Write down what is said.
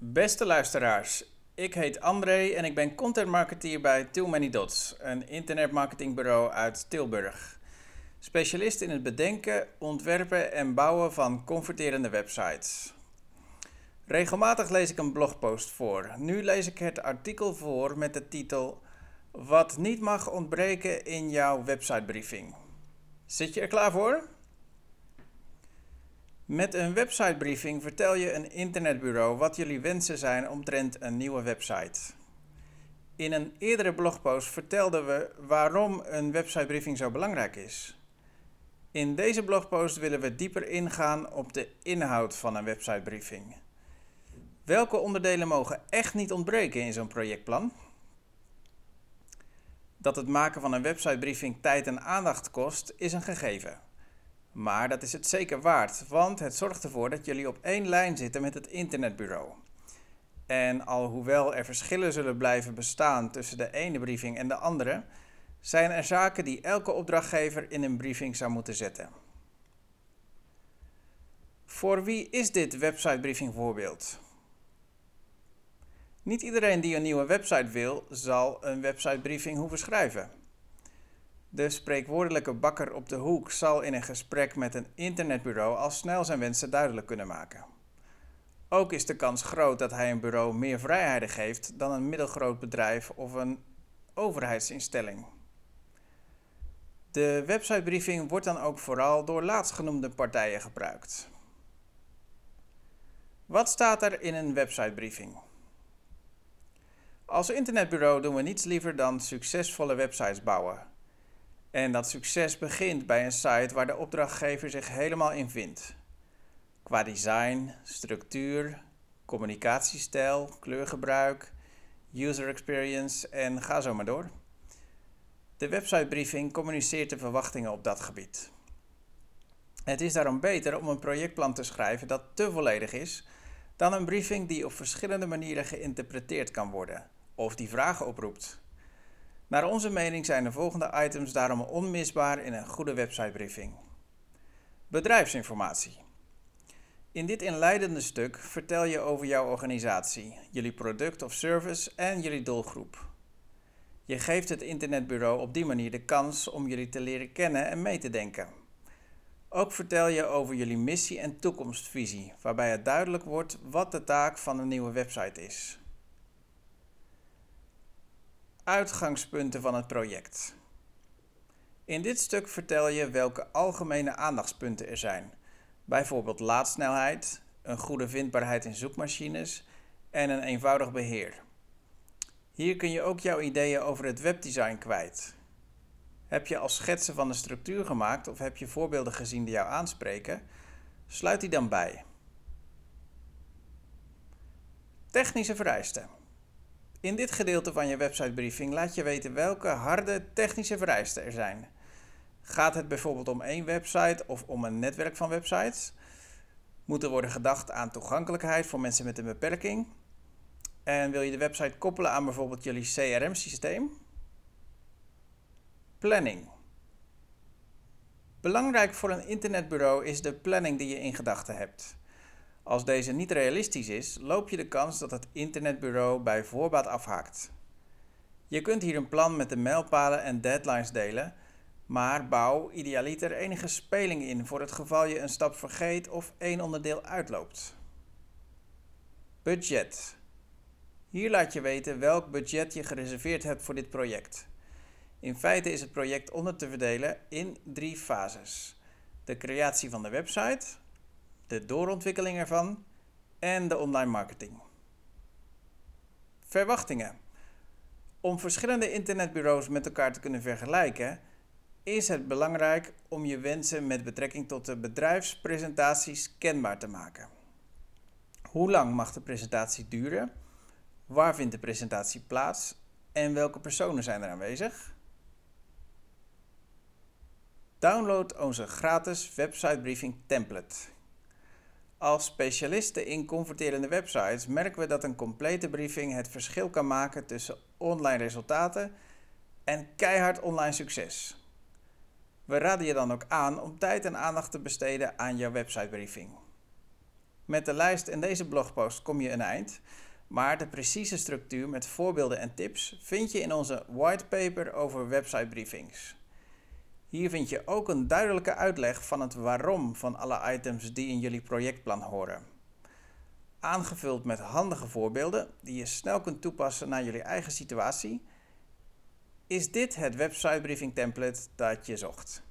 Beste luisteraars, ik heet André en ik ben content marketeer bij Too Many Dots, een internetmarketingbureau uit Tilburg. Specialist in het bedenken, ontwerpen en bouwen van converterende websites. Regelmatig lees ik een blogpost voor. Nu lees ik het artikel voor met de titel Wat niet mag ontbreken in jouw websitebriefing. Zit je er klaar voor? Met een websitebriefing vertel je een internetbureau wat jullie wensen zijn omtrent een nieuwe website. In een eerdere blogpost vertelden we waarom een websitebriefing zo belangrijk is. In deze blogpost willen we dieper ingaan op de inhoud van een websitebriefing. Welke onderdelen mogen echt niet ontbreken in zo'n projectplan? Dat het maken van een websitebriefing tijd en aandacht kost, is een gegeven. Maar dat is het zeker waard, want het zorgt ervoor dat jullie op één lijn zitten met het internetbureau. En alhoewel er verschillen zullen blijven bestaan tussen de ene briefing en de andere, zijn er zaken die elke opdrachtgever in een briefing zou moeten zetten. Voor wie is dit websitebriefing voorbeeld? Niet iedereen die een nieuwe website wil, zal een websitebriefing hoeven schrijven. De spreekwoordelijke bakker op de hoek zal in een gesprek met een internetbureau al snel zijn wensen duidelijk kunnen maken. Ook is de kans groot dat hij een bureau meer vrijheden geeft dan een middelgroot bedrijf of een overheidsinstelling. De websitebriefing wordt dan ook vooral door laatstgenoemde partijen gebruikt. Wat staat er in een websitebriefing? Als internetbureau doen we niets liever dan succesvolle websites bouwen. En dat succes begint bij een site waar de opdrachtgever zich helemaal in vindt. Qua design, structuur, communicatiestijl, kleurgebruik, user experience en ga zo maar door. De websitebriefing communiceert de verwachtingen op dat gebied. Het is daarom beter om een projectplan te schrijven dat te volledig is dan een briefing die op verschillende manieren geïnterpreteerd kan worden of die vragen oproept. Naar onze mening zijn de volgende items daarom onmisbaar in een goede websitebriefing. Bedrijfsinformatie. In dit inleidende stuk vertel je over jouw organisatie, jullie product of service en jullie doelgroep. Je geeft het internetbureau op die manier de kans om jullie te leren kennen en mee te denken. Ook vertel je over jullie missie en toekomstvisie, waarbij het duidelijk wordt wat de taak van een nieuwe website is uitgangspunten van het project. In dit stuk vertel je welke algemene aandachtspunten er zijn, bijvoorbeeld laadsnelheid, een goede vindbaarheid in zoekmachines en een eenvoudig beheer. Hier kun je ook jouw ideeën over het webdesign kwijt. Heb je al schetsen van de structuur gemaakt of heb je voorbeelden gezien die jou aanspreken? Sluit die dan bij. Technische vereisten. In dit gedeelte van je websitebriefing laat je weten welke harde technische vereisten er zijn. Gaat het bijvoorbeeld om één website of om een netwerk van websites? Moet er worden gedacht aan toegankelijkheid voor mensen met een beperking? En wil je de website koppelen aan bijvoorbeeld jullie CRM-systeem? Planning. Belangrijk voor een internetbureau is de planning die je in gedachten hebt. Als deze niet realistisch is, loop je de kans dat het internetbureau bij voorbaat afhaakt. Je kunt hier een plan met de mijlpalen en deadlines delen, maar bouw idealiter enige speling in voor het geval je een stap vergeet of één onderdeel uitloopt. Budget. Hier laat je weten welk budget je gereserveerd hebt voor dit project. In feite is het project onder te verdelen in drie fases: de creatie van de website, de doorontwikkeling ervan en de online marketing. Verwachtingen. Om verschillende internetbureaus met elkaar te kunnen vergelijken, is het belangrijk om je wensen met betrekking tot de bedrijfspresentaties kenbaar te maken. Hoe lang mag de presentatie duren? Waar vindt de presentatie plaats? En welke personen zijn er aanwezig? Download onze gratis website briefing template. Als specialisten in converterende websites merken we dat een complete briefing het verschil kan maken tussen online resultaten en keihard online succes. We raden je dan ook aan om tijd en aandacht te besteden aan jouw websitebriefing. Met de lijst en deze blogpost kom je een eind, maar de precieze structuur met voorbeelden en tips vind je in onze whitepaper over websitebriefings. Hier vind je ook een duidelijke uitleg van het waarom van alle items die in jullie projectplan horen. Aangevuld met handige voorbeelden die je snel kunt toepassen naar jullie eigen situatie, is dit het websitebriefing template dat je zocht.